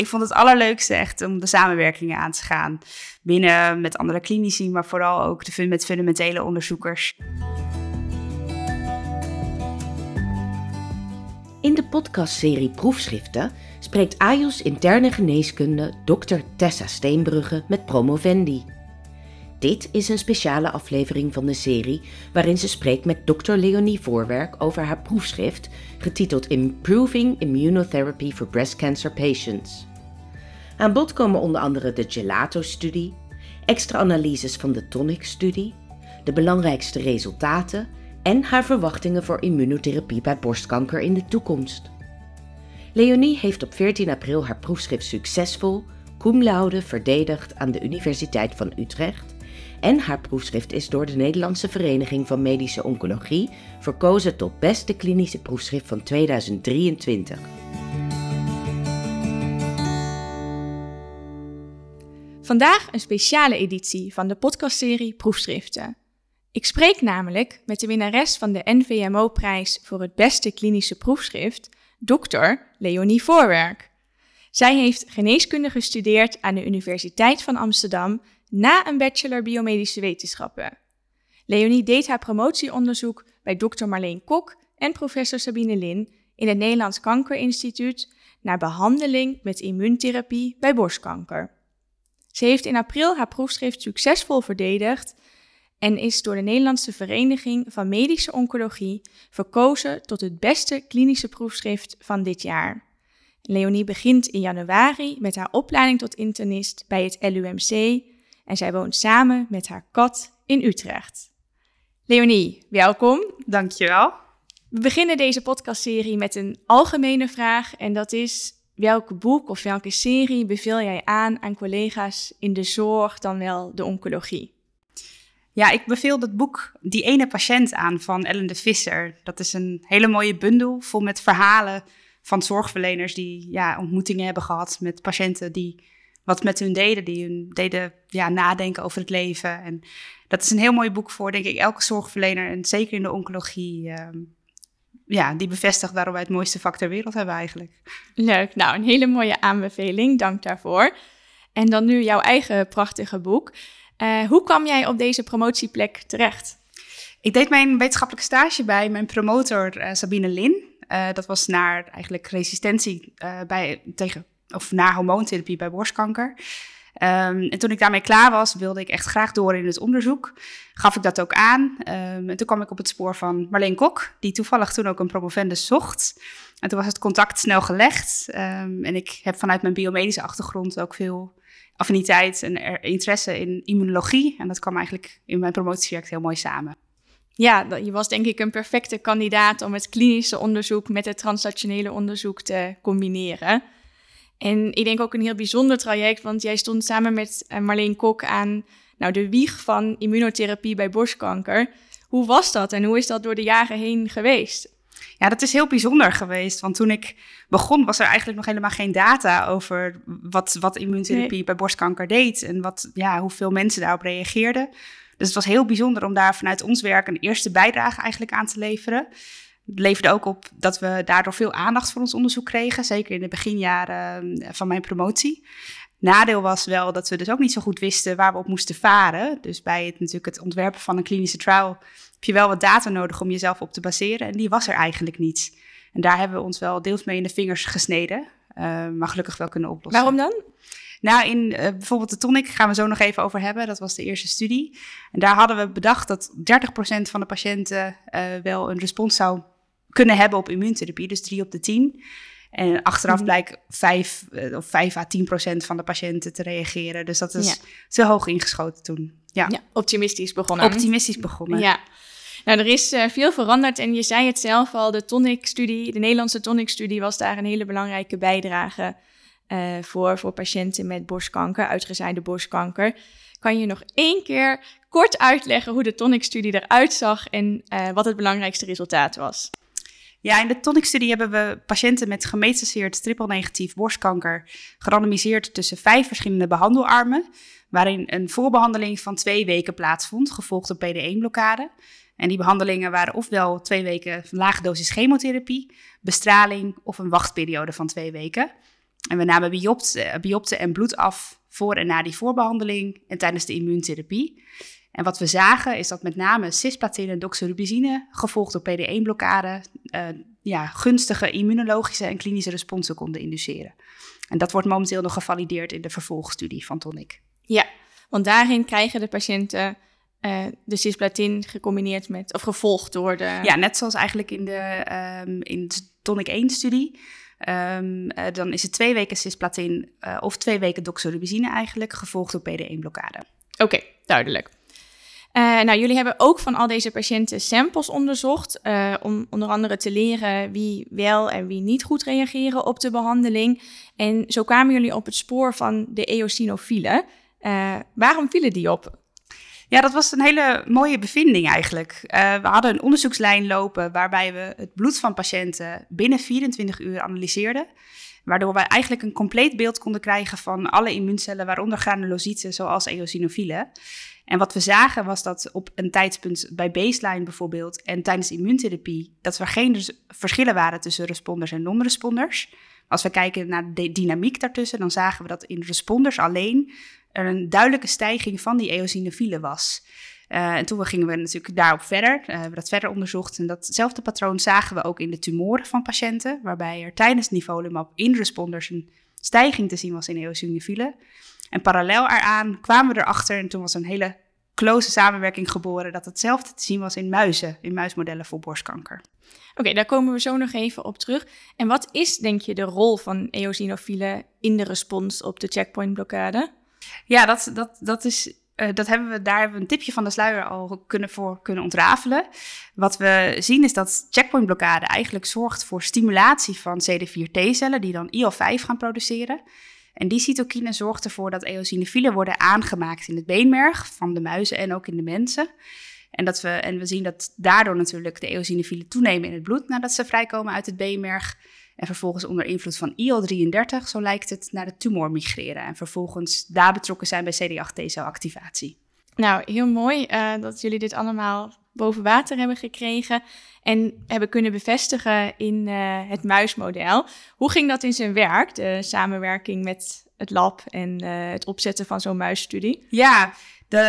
Ik vond het allerleukste echt om de samenwerkingen aan te gaan. Binnen met andere klinici, maar vooral ook de, met fundamentele onderzoekers. In de podcastserie Proefschriften spreekt AJOS interne geneeskunde Dr. Tessa Steenbrugge met promovendi. Dit is een speciale aflevering van de serie waarin ze spreekt met Dr. Leonie Voorwerk over haar proefschrift getiteld Improving Immunotherapy for Breast Cancer Patients. Aan bod komen onder andere de Gelato-studie, extra analyses van de Tonic-studie, de belangrijkste resultaten en haar verwachtingen voor immunotherapie bij borstkanker in de toekomst. Leonie heeft op 14 april haar proefschrift succesvol, cum laude, verdedigd aan de Universiteit van Utrecht en haar proefschrift is door de Nederlandse Vereniging van Medische Oncologie verkozen tot beste klinische proefschrift van 2023. Vandaag een speciale editie van de podcastserie Proefschriften. Ik spreek namelijk met de winnares van de NVMO-prijs voor het beste klinische proefschrift, dokter Leonie Voorwerk. Zij heeft geneeskunde gestudeerd aan de Universiteit van Amsterdam na een bachelor biomedische wetenschappen. Leonie deed haar promotieonderzoek bij dokter Marleen Kok en professor Sabine Lin in het Nederlands Kankerinstituut naar behandeling met immuuntherapie bij borstkanker. Ze heeft in april haar proefschrift succesvol verdedigd en is door de Nederlandse Vereniging van Medische Oncologie verkozen tot het beste klinische proefschrift van dit jaar. Leonie begint in januari met haar opleiding tot internist bij het LUMC en zij woont samen met haar kat in Utrecht. Leonie, welkom. Dankjewel. We beginnen deze podcastserie met een algemene vraag en dat is welk boek of welke serie beveel jij aan aan collega's in de zorg dan wel de oncologie? Ja, ik beveel het boek Die ene patiënt aan van Ellen de Visser. Dat is een hele mooie bundel vol met verhalen van zorgverleners die ja, ontmoetingen hebben gehad met patiënten die wat met hun deden, die hun deden ja, nadenken over het leven. En dat is een heel mooi boek voor, denk ik, elke zorgverlener en zeker in de oncologie. Ehm, ja, die bevestigt waarom wij het mooiste vak ter wereld hebben eigenlijk. Leuk, nou een hele mooie aanbeveling, dank daarvoor. En dan nu jouw eigen prachtige boek. Uh, hoe kwam jij op deze promotieplek terecht? Ik deed mijn wetenschappelijke stage bij mijn promotor uh, Sabine Lin. Uh, dat was naar eigenlijk resistentie bij, tegen, of na hormoontherapie bij borstkanker. Um, en toen ik daarmee klaar was, wilde ik echt graag door in het onderzoek. Gaf ik dat ook aan. Um, en toen kwam ik op het spoor van Marleen Kok, die toevallig toen ook een promovendus zocht. En toen was het contact snel gelegd. Um, en ik heb vanuit mijn biomedische achtergrond ook veel affiniteit en interesse in immunologie. En dat kwam eigenlijk in mijn promotieproject heel mooi samen. Ja, je was denk ik een perfecte kandidaat om het klinische onderzoek met het translationele onderzoek te combineren. En ik denk ook een heel bijzonder traject, want jij stond samen met eh, Marleen Kok aan nou, de wieg van immunotherapie bij borstkanker. Hoe was dat en hoe is dat door de jaren heen geweest? Ja, dat is heel bijzonder geweest. Want toen ik begon, was er eigenlijk nog helemaal geen data over wat, wat immuuntherapie bij borstkanker deed. En wat, ja, hoeveel mensen daarop reageerden. Dus het was heel bijzonder om daar vanuit ons werk een eerste bijdrage eigenlijk aan te leveren. Het leverde ook op dat we daardoor veel aandacht voor ons onderzoek kregen. Zeker in de beginjaren eh, van mijn promotie. Nadeel was wel dat we dus ook niet zo goed wisten waar we op moesten varen. Dus bij het, natuurlijk het ontwerpen van een klinische trial heb je wel wat data nodig om jezelf op te baseren. En die was er eigenlijk niet. En daar hebben we ons wel deels mee in de vingers gesneden. Uh, maar gelukkig wel kunnen oplossen. Waarom dan? Nou, in uh, bijvoorbeeld de tonic gaan we zo nog even over hebben. Dat was de eerste studie. En daar hadden we bedacht dat 30% van de patiënten uh, wel een respons zou kunnen hebben op immuuntherapie. Dus 3 op de 10. En achteraf mm blijkt 5, of 5 à 10 procent van de patiënten te reageren. Dus dat is ja. te hoog ingeschoten toen. Ja. ja. optimistisch begonnen. Optimistisch begonnen. Ja. Nou, er is uh, veel veranderd en je zei het zelf al, de tonic-studie, de Nederlandse tonic-studie was daar een hele belangrijke bijdrage uh, voor, voor patiënten met borstkanker, uitgezaaide borstkanker. Kan je nog één keer kort uitleggen hoe de tonic-studie eruit zag en uh, wat het belangrijkste resultaat was? Ja, in de tonic-studie hebben we patiënten met gemetastaseerd triple-negatief borstkanker gerandomiseerd tussen vijf verschillende behandelarmen, waarin een voorbehandeling van twee weken plaatsvond, gevolgd door PD-1-blokkade. En die behandelingen waren ofwel twee weken lage dosis chemotherapie, bestraling of een wachtperiode van twee weken. En we namen biopten, biopten en bloed af voor en na die voorbehandeling en tijdens de immuuntherapie. En wat we zagen is dat met name cisplatin en doxorubicine, gevolgd door PD-1-blokkade, uh, ja, gunstige immunologische en klinische responsen konden induceren. En dat wordt momenteel nog gevalideerd in de vervolgstudie van Tonic. Ja, want daarin krijgen de patiënten uh, de cisplatin gecombineerd met, of gevolgd door de... Ja, net zoals eigenlijk in de, um, in de Tonic 1-studie. Um, uh, dan is het twee weken cisplatin uh, of twee weken doxorubicine eigenlijk, gevolgd door PD-1-blokkade. Oké, okay, duidelijk. Uh, nou, jullie hebben ook van al deze patiënten samples onderzocht, uh, om onder andere te leren wie wel en wie niet goed reageren op de behandeling. En zo kwamen jullie op het spoor van de eosinofielen. Uh, waarom vielen die op? Ja, dat was een hele mooie bevinding eigenlijk. we hadden een onderzoekslijn lopen waarbij we het bloed van patiënten binnen 24 uur analyseerden. Waardoor we eigenlijk een compleet beeld konden krijgen van alle immuuncellen, waaronder granulocyten zoals eosinofielen. En wat we zagen was dat op een tijdpunt bij baseline bijvoorbeeld en tijdens immuuntherapie, dat er geen verschillen waren tussen responders en non-responders. Als we kijken naar de dynamiek daartussen, dan zagen we dat in responders alleen er een duidelijke stijging van die eosinofielen was. Uh, en toen gingen we natuurlijk daarop verder, uh, hebben we dat verder onderzocht. En datzelfde patroon zagen we ook in de tumoren van patiënten, waarbij er tijdens nivolumab in responders een stijging te zien was in eosinofielen. En parallel eraan kwamen we erachter, en toen was een hele close samenwerking geboren, dat hetzelfde te zien was in muizen, in muismodellen voor borstkanker. Oké, daar komen we zo nog even op terug. En wat is, denk je, de rol van eosinofielen in de respons op de checkpointblokkade? Ja, dat, dat, dat is uh, dat hebben we, daar hebben we een tipje van de sluier al kunnen, voor kunnen ontrafelen. Wat we zien is dat checkpointblokkade eigenlijk zorgt voor stimulatie van CD4T-cellen, die dan IL-5 gaan produceren. En die cytokine zorgt ervoor dat eosinofielen worden aangemaakt in het beenmerg van de muizen en ook in de mensen. En, dat we, en we zien dat daardoor natuurlijk de eosinofielen toenemen in het bloed nadat ze vrijkomen uit het beenmerg. En vervolgens onder invloed van IL-33, zo lijkt het, naar de tumor migreren. En vervolgens daar betrokken zijn bij CD8-T-celactivatie. Nou, heel mooi uh, dat jullie dit allemaal boven water hebben gekregen en hebben kunnen bevestigen in uh, het muismodel. Hoe ging dat in zijn werk, de samenwerking met het lab en uh, het opzetten van zo'n muisstudie? Ja, de,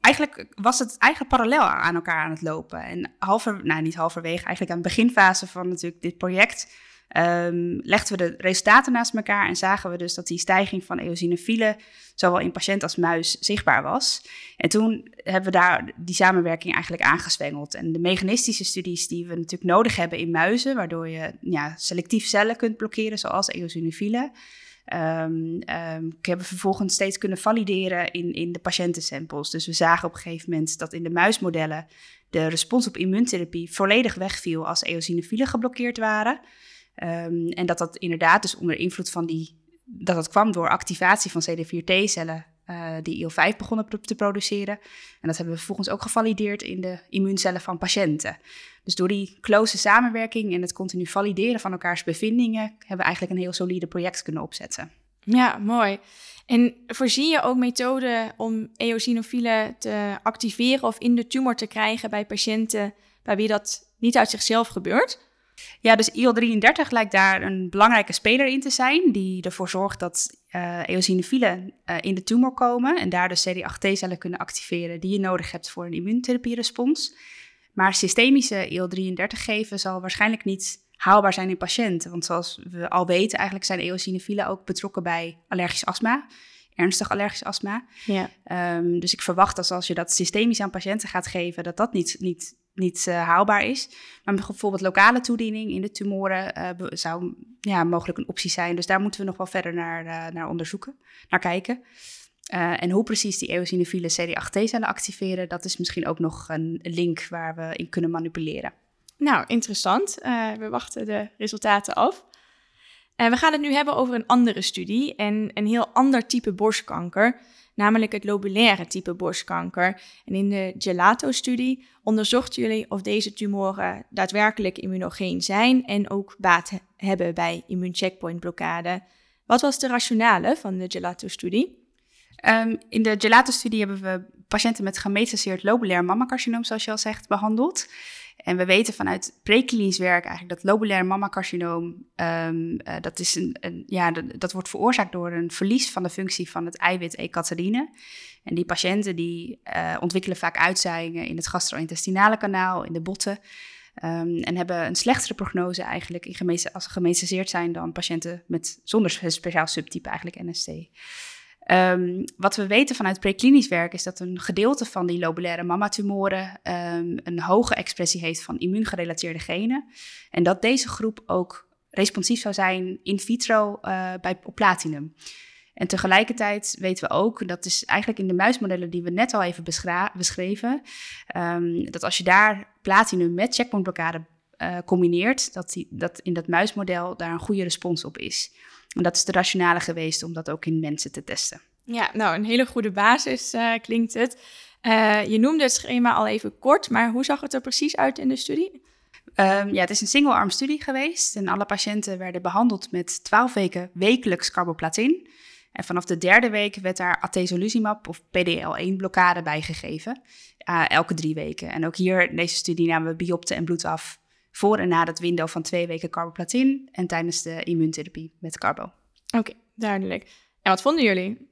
eigenlijk was het eigenlijk parallel aan elkaar aan het lopen. En halver, nou niet halverwege, eigenlijk aan de beginfase van natuurlijk dit project Um, legden we de resultaten naast elkaar en zagen we dus dat die stijging van eosinofielen zowel in patiënt als muis zichtbaar was. En toen hebben we daar die samenwerking eigenlijk aangezwengeld. En de mechanistische studies die we natuurlijk nodig hebben in muizen, waardoor je ja, selectief cellen kunt blokkeren, zoals eosinofielen. Um, um, hebben we vervolgens steeds kunnen valideren in, in de patiëntensamples. Dus we zagen op een gegeven moment dat in de muismodellen de respons op immuuntherapie volledig wegviel als eosinofielen geblokkeerd waren. Um, en dat dat inderdaad dus onder invloed van die, dat dat kwam door activatie van CD4T-cellen uh, die IL-5 begonnen te produceren. En dat hebben we vervolgens ook gevalideerd in de immuuncellen van patiënten. Dus door die close samenwerking en het continu valideren van elkaars bevindingen, hebben we eigenlijk een heel solide project kunnen opzetten. Ja, mooi. En voorzie je ook methoden om eosinofielen te activeren of in de tumor te krijgen bij patiënten bij wie dat niet uit zichzelf gebeurt? Ja, dus IL-33 lijkt daar een belangrijke speler in te zijn, die ervoor zorgt dat uh, eosinofielen uh, in de tumor komen en daar dus CD8T-cellen kunnen activeren die je nodig hebt voor een immuuntherapierespons. Maar systemische IL-33 geven zal waarschijnlijk niet haalbaar zijn in patiënten, want zoals we al weten, eigenlijk zijn eosinofielen ook betrokken bij allergisch astma ernstig allergisch astma. Ja. Um, dus ik verwacht dat als je dat systemisch aan patiënten gaat geven, dat dat niet, niet niet uh, haalbaar is. Maar bijvoorbeeld lokale toediening in de tumoren uh, zou ja, mogelijk een optie zijn. Dus daar moeten we nog wel verder naar, uh, naar onderzoeken, naar kijken. en hoe precies die eosinofiele CD8T-cellen activeren, dat is misschien ook nog een link waar we in kunnen manipuleren. Nou, interessant. we wachten de resultaten af. We gaan het nu hebben over een andere studie en een heel ander type borstkanker namelijk het lobulaire type borstkanker. En in de Gelato-studie onderzochten jullie of deze tumoren daadwerkelijk immunogeen zijn en ook baat hebben bij immuuncheckpointblokkade. Wat was de rationale van de Gelato-studie? Um, in de Gelato-studie hebben we patiënten met gemetastaseerd lobulair mammacarcinoom, zoals je al zegt, behandeld. En we weten vanuit preklinisch werk eigenlijk dat lobulair mammacarcinoom, um, dat, is een, een, ja, dat, wordt veroorzaakt door een verlies van de functie van het eiwit ecatherine. En die patiënten die uh, ontwikkelen vaak uitzaaiingen in het gastro-intestinale kanaal, in de botten. Um, en hebben een slechtere prognose eigenlijk in als ze zijn dan patiënten met zonder speciaal subtype eigenlijk NST. Um, wat we weten vanuit preklinisch werk is dat een gedeelte van die lobulaire mammatumoren um, een hoge expressie heeft van immuungerelateerde genen. En dat deze groep ook responsief zou zijn in vitro uh, bij, op platinum. En tegelijkertijd weten we ook, dat is eigenlijk in de muismodellen die we net al even beschreven, um, dat als je daar platinum met checkpointblokkade uh, combineert, dat, die, dat in dat muismodel daar een goede respons op is. En dat is de rationale geweest om dat ook in mensen te testen. Ja, nou, een hele goede basis uh, klinkt het. Uh, je noemde het schema al even kort, maar hoe zag het er precies uit in de studie? Um, ja, het is een single-arm studie geweest en alle patiënten werden behandeld met 12 weken wekelijks carboplatin. En vanaf de derde week werd daar atezolizumab of PDL1-blokkade bijgegeven, uh, elke drie weken. En ook hier in deze studie namen we biopte en bloed af voor en na dat window van twee weken carboplatin en tijdens de immuuntherapie met carbo. Oké, duidelijk. En wat vonden jullie?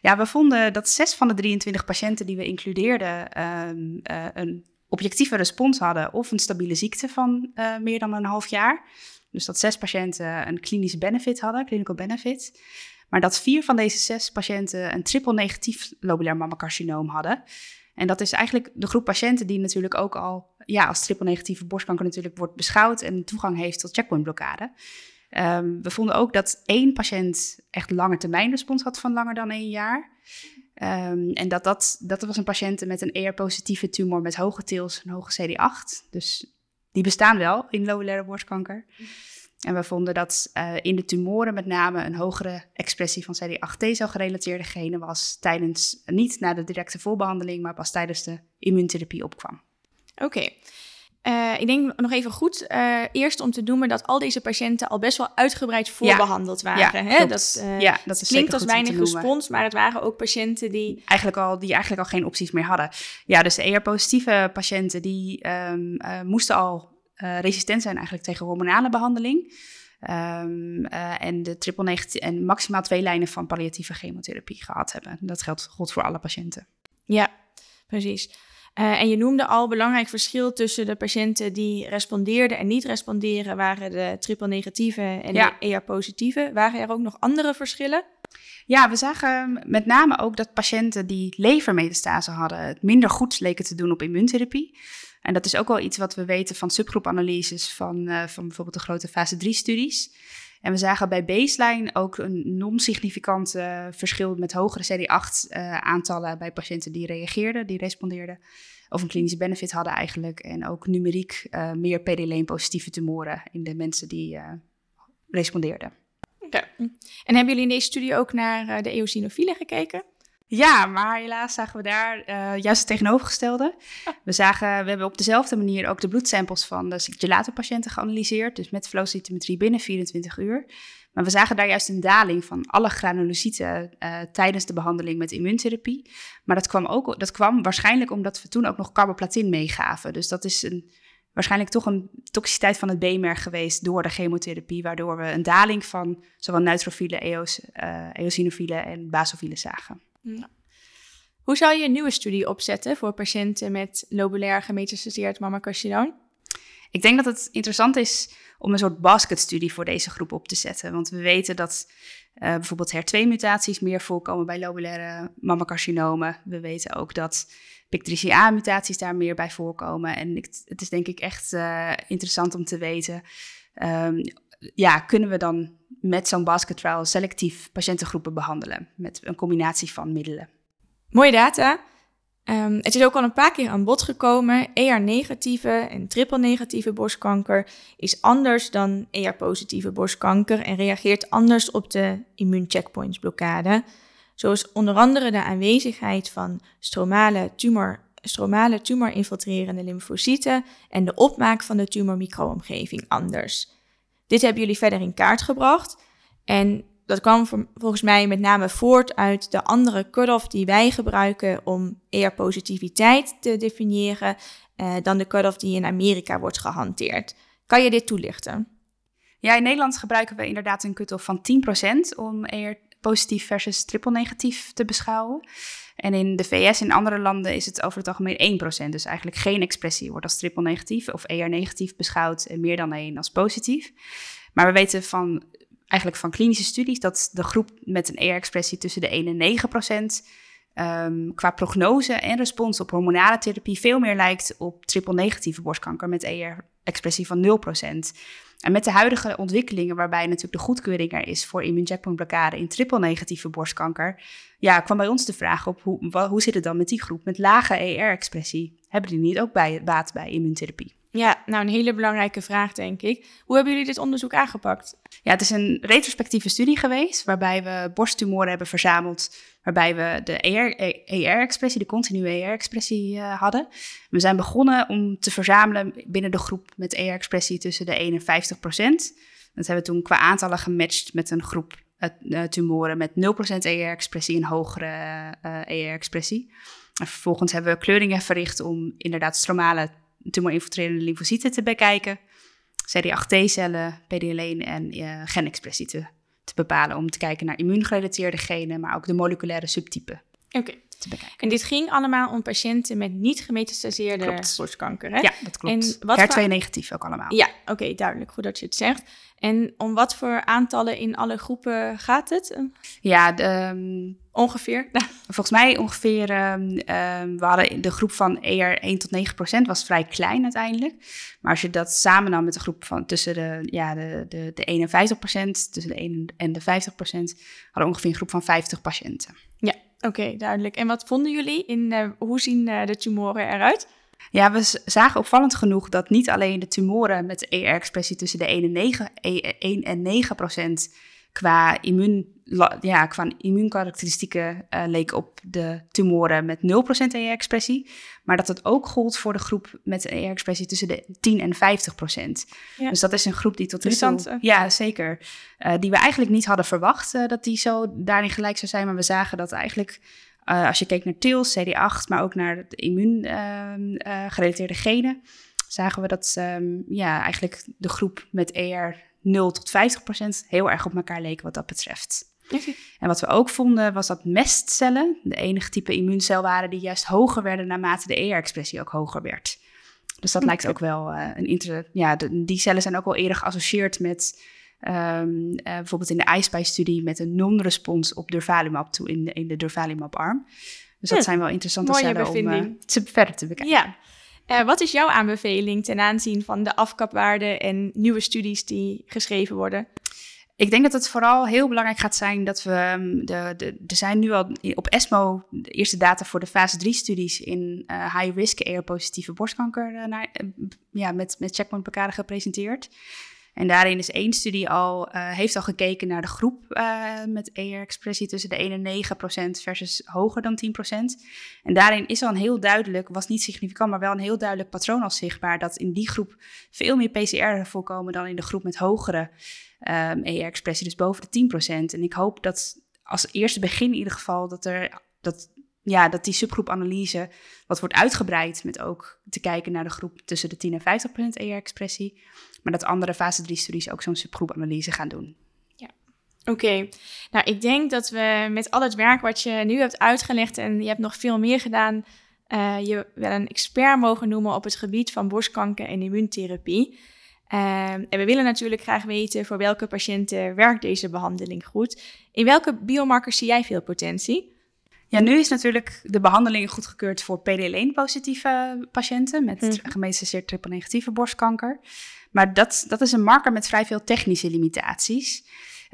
Ja, we vonden dat zes van de 23 patiënten die we includeerden um, uh, een objectieve respons hadden of een stabiele ziekte van uh, meer dan een half jaar. Dus dat zes patiënten een klinische benefit hadden, clinical benefit. Maar dat vier van deze zes patiënten een triple negatief lobulair mammacarcinoom hadden. En dat is eigenlijk de groep patiënten die natuurlijk ook al ja, als triple-negatieve borstkanker natuurlijk wordt beschouwd en toegang heeft tot checkpointblokkade. Um, we vonden ook dat één patiënt echt lange termijn respons had van langer dan één jaar. Um, en dat, dat, dat was een patiënt met een ER-positieve tumor met hoge TILs en hoge CD8. Dus die bestaan wel in lobulaire borstkanker. En we vonden dat uh, in de tumoren met name een hogere expressie van CD8 T-cel gerelateerde genen was tijdens, niet na de directe voorbehandeling, maar pas tijdens de immuuntherapie opkwam. Oké. Uh, ik denk nog even goed uh, eerst om te noemen dat al deze patiënten al best wel uitgebreid voorbehandeld ja. waren. Ja, hè? Dat, uh, ja, dat is klinkt als weinig respons, maar het waren ook patiënten die... Eigenlijk al, die eigenlijk al geen opties meer hadden. Ja, dus de ER-positieve patiënten die um, moesten al resistent zijn eigenlijk tegen hormonale behandeling. Um, en de triple negatief en maximaal twee lijnen van palliatieve chemotherapie gehad hebben. Dat geldt goed voor alle patiënten. Ja, precies. Uh, en je noemde al belangrijk verschil tussen de patiënten die respondeerden en niet responderen, waren de triple negatieve en de ER positieve. Waren er ook nog andere verschillen? Ja, we zagen met name ook dat patiënten die levermetastase hadden het minder goed leken te doen op immuuntherapie. En dat is ook wel iets wat we weten van subgroepanalyses van, uh, van bijvoorbeeld de grote fase 3 studies. En we zagen bij baseline ook een non-significant uh, verschil met hogere CD8-aantallen uh, bij patiënten die reageerden, die respondeerden. Of een klinische benefit hadden eigenlijk. En ook numeriek uh, meer PD-L1-positieve tumoren in de mensen die respondeerden. Okay. En hebben jullie in deze studie ook naar de eosinofielen gekeken? Ja, maar helaas zagen we daar uh, juist het tegenovergestelde. We, zagen, we hebben op dezelfde manier ook de bloedsamples van de gelato-patiënten geanalyseerd. Dus met flowcytometrie binnen 24 uur. Maar we zagen daar juist een daling van alle granulocyten uh, tijdens de behandeling met immuuntherapie. Maar dat kwam, ook, dat kwam waarschijnlijk omdat we toen ook nog carboplatin meegaven. Dus dat is een, waarschijnlijk toch een toxiciteit van het B-merg geweest door de chemotherapie. Waardoor we een daling van zowel neutrofielen, eos, uh, eosinofielen en basofielen zagen. Hoe zou je een nieuwe studie opzetten voor patiënten met lobulair gemetastaseerd mammacarcinoom? Ik denk dat het interessant is om een soort basketstudie voor deze groep op te zetten. Want we weten dat uh, bijvoorbeeld HER2-mutaties meer voorkomen bij lobulaire mammacarcinomen. We weten ook dat PIK3CA-mutaties daar meer bij voorkomen. En ik, het is denk ik echt uh, interessant om te weten... Um, ja, kunnen we dan met zo'n basket trial selectief patiëntengroepen behandelen met een combinatie van middelen. Mooie data. Um, het is ook al een paar keer aan bod gekomen. ER-negatieve en triple-negatieve borstkanker is anders dan ER-positieve borstkanker en reageert anders op de immuuncheckpointsblokkade. Zo is onder andere de aanwezigheid van stromale tumor stromale tumorinfiltrerende lymfocyten en de opmaak van de tumormicroomgeving anders. Dit hebben jullie verder in kaart gebracht. En dat kwam volgens mij met name voort uit de andere cut-off die wij gebruiken om ER-positiviteit te definiëren uh, dan de cut-off die in Amerika wordt gehanteerd. Kan je dit toelichten? Ja, in Nederland gebruiken we inderdaad een cut-off van 10% om ER positief versus triple negatief te beschouwen. En in de VS en andere landen is het over het algemeen 1%. Dus eigenlijk geen expressie wordt als triple negatief of ER negatief beschouwd en meer dan 1 als positief. Maar we weten van, eigenlijk van klinische studies dat de groep met een ER-expressie tussen de 1 en 9 procent um, qua prognose en respons op hormonale therapie veel meer lijkt op triple-negatieve borstkanker met ER-expressie van 0 procent. En met de huidige ontwikkelingen, waarbij natuurlijk de goedkeuring er is voor immuuncheckpointblokkade in triple-negatieve borstkanker, ja, kwam bij ons de vraag op hoe, hoe zit het dan met die groep met lage ER-expressie? Hebben die niet ook bij, baat bij immuuntherapie? Ja, nou een hele belangrijke vraag, denk ik. Hoe hebben jullie dit onderzoek aangepakt? Ja, het is een retrospectieve studie geweest waarbij we borsttumoren hebben verzameld, waarbij we de ER-expressie, de continue ER-expressie uh, hadden. We zijn begonnen om te verzamelen binnen de groep met ER-expressie tussen de 1 en 50 procent. Dat hebben we toen qua aantallen gematcht met een groep uh, tumoren met 0% ER-expressie en hogere ER-expressie. En vervolgens hebben we kleuringen verricht om inderdaad stromale tumorinfiltrerende lymfocyten te bekijken, CD8T-cellen, PD-L1 en uh, genexpressie te, te bepalen om te kijken naar immuungerelateerde genen, maar ook de moleculaire subtypen. Oké. En dit ging allemaal om patiënten met niet gemetastaseerde borstkanker, hè? Ja, dat klopt. En wat HER2 negatief ook allemaal. Ja, oké, duidelijk. Goed dat je het zegt. En om wat voor aantallen in alle groepen gaat het? Ja, de, ehm, ongeveer. Volgens mij ongeveer, um, we hadden de groep van ER 1 tot 9 procent, was vrij klein uiteindelijk. Maar als je dat samen nam met de groep van tussen de, ja, de, de, de 51 procent, tussen de 1 en de 50 procent, hadden ongeveer een groep van 50 patiënten. Oké, duidelijk. En wat vonden jullie in, uh, hoe zien uh, de tumoren eruit? Ja, we zagen opvallend genoeg dat niet alleen de tumoren met ER-expressie tussen de 1 en 9, 1 en 9 procent qua, immuun, ja, qua immuunkarakteristieken uh, leek op de tumoren met 0% ER-expressie. Maar dat het ook gold voor de groep met een ER-expressie tussen de 10 en 50%. Ja. Dus dat is een groep die tot nu toe... Ja, zeker. Uh, die we eigenlijk niet hadden verwacht uh, dat die zo daarin gelijk zou zijn. Maar we zagen dat eigenlijk als je keek naar TILS, CD8, maar ook naar de immuungerelateerde uh, genen, zagen we dat um, ja, eigenlijk de groep met ER 0 tot 50 procent heel erg op elkaar leken wat dat betreft. Okay. En wat we ook vonden was dat mestcellen de enige type immuuncel waren die juist hoger werden naarmate de ER-expressie ook hoger werd. Dus dat okay. lijkt ook wel uh, een inter... Ja, de, die cellen zijn ook wel eerder geassocieerd met Um, uh, bijvoorbeeld in de iSpy-studie met een non-respons op durvalumab toe in de, in de durvalumab-arm. Dus dat ja, zijn wel interessante cellen om uh, te, verder te bekijken. Ja. Uh, wat is jouw aanbeveling ten aanzien van de afkapwaarden en nieuwe studies die geschreven worden? Ik denk dat het vooral heel belangrijk gaat zijn dat we. Um, de, de, er zijn nu al op ESMO de eerste data voor de fase 3-studies in uh, high-risk ER-positieve borstkanker uh, naar, ja, met, met checkpoint gepresenteerd. En daarin is één studie al, uh, heeft al gekeken naar de groep uh, met ER-expressie tussen de 1 en 9 procent versus hoger dan 10 procent. En daarin is al een heel duidelijk, was niet significant, maar wel een heel duidelijk patroon al zichtbaar, dat in die groep veel meer PCR voorkomen dan in de groep met hogere um, ehm, ER-expressie, dus boven de 10 procent. En ik hoop dat als eerste begin in ieder geval, dat er dat ja, dat die subgroepanalyse wat wordt uitgebreid met ook te kijken naar de groep tussen de 10 en 50 procent ER-expressie. Maar dat andere fase 3 studies ook zo'n subgroepanalyse gaan doen. Ja, oké. Nou, ik denk dat we met al het werk wat je nu hebt uitgelegd en je hebt nog veel meer gedaan, uh, je wel een expert mogen noemen op het gebied van borstkanker en immuuntherapie. Uh, en we willen natuurlijk graag weten voor welke patiënten werkt deze behandeling goed. In welke biomarkers zie jij veel potentie? Ja, nu is natuurlijk de behandeling goedgekeurd voor PD-L1-positieve patiënten met mm. gemetastaseerd triple-negatieve borstkanker. Maar dat, dat is een marker met vrij veel technische limitaties.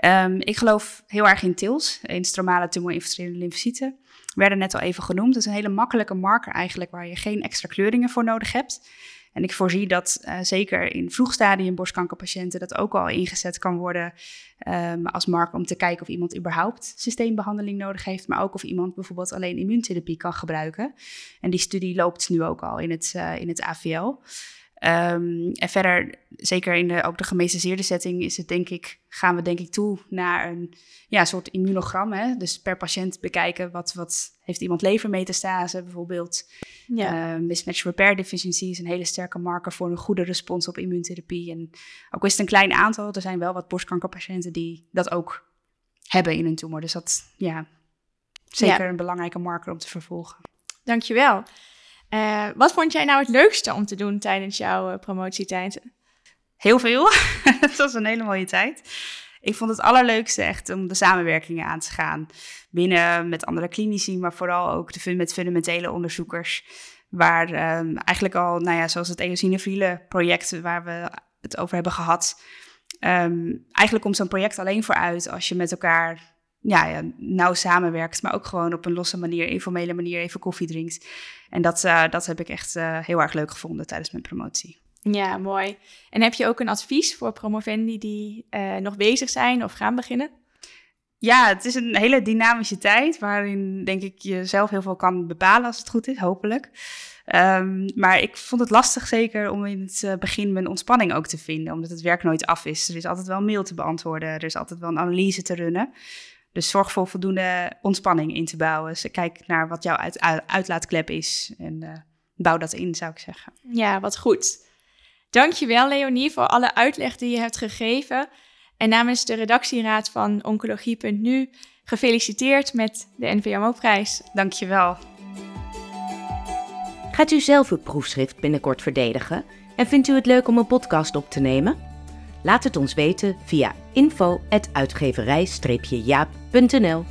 Um, ik geloof heel erg in TILS, in stromale tumorinfiltrerende lymfocyten. Werden net al even genoemd. Dat is een hele makkelijke marker eigenlijk waar je geen extra kleuringen voor nodig hebt. En ik voorzie dat uh, zeker in vroegstadium borstkankerpatiënten dat ook al ingezet kan worden um, als marker om te kijken of iemand überhaupt systeembehandeling nodig heeft, maar ook of iemand bijvoorbeeld alleen immuuntherapie kan gebruiken. En die studie loopt nu ook al in het, uh, in het AVL. Ehm, en verder, zeker in de, ook de setting, is het denk ik, gaan we denk ik toe naar een ja, soort immunogram. Hè? Dus per patiënt bekijken wat, wat heeft iemand levermetastase bijvoorbeeld. Ja. Uh, mismatch repair deficiency is een hele sterke marker voor een goede respons op immuuntherapie. En ook is het een klein aantal, er zijn wel wat borstkankerpatiënten die dat ook hebben in hun tumor. Dus dat ja, zeker een belangrijke marker om te vervolgen. Dankjewel. Uh, wat vond jij nou het leukste om te doen tijdens jouw uh, promotietijd? Heel veel. het was een hele mooie tijd. Ik vond het allerleukste echt om de samenwerkingen aan te gaan. Binnen met andere klinici, maar vooral ook de, met fundamentele onderzoekers. Waar um, eigenlijk al, nou ja, zoals het eosinofiele project waar we het over hebben gehad. Um, eigenlijk komt zo'n project alleen vooruit als je met elkaar ja, ja, nauw samenwerkt, maar ook gewoon op een losse manier, informele manier even koffie drinkt. En dat, uh, dat heb ik echt uh, heel erg leuk gevonden tijdens mijn promotie. Ja, mooi. En heb je ook een advies voor promovendi die uh, nog bezig zijn of gaan beginnen? Ja, het is een hele dynamische tijd waarin denk ik je zelf heel veel kan bepalen als het goed is, hopelijk. Um, maar ik vond het lastig zeker om in het begin mijn ontspanning ook te vinden, omdat het werk nooit af is. Er is altijd wel een mail te beantwoorden, er is altijd wel een analyse te runnen. Dus zorg voor voldoende ontspanning in te bouwen. Dus kijk naar wat jouw uit, uitlaatklep is en uh, bouw dat in, zou ik zeggen. Ja, wat goed. Dankjewel Leonie voor alle uitleg die je hebt gegeven. En namens de redactieraad van Oncologie.nu gefeliciteerd met de NVMO-prijs. Dankjewel. Gaat u zelf uw proefschrift binnenkort verdedigen? En vindt u het leuk om een podcast op te nemen? Laat het ons weten via info.uitgeverij-jaap.nl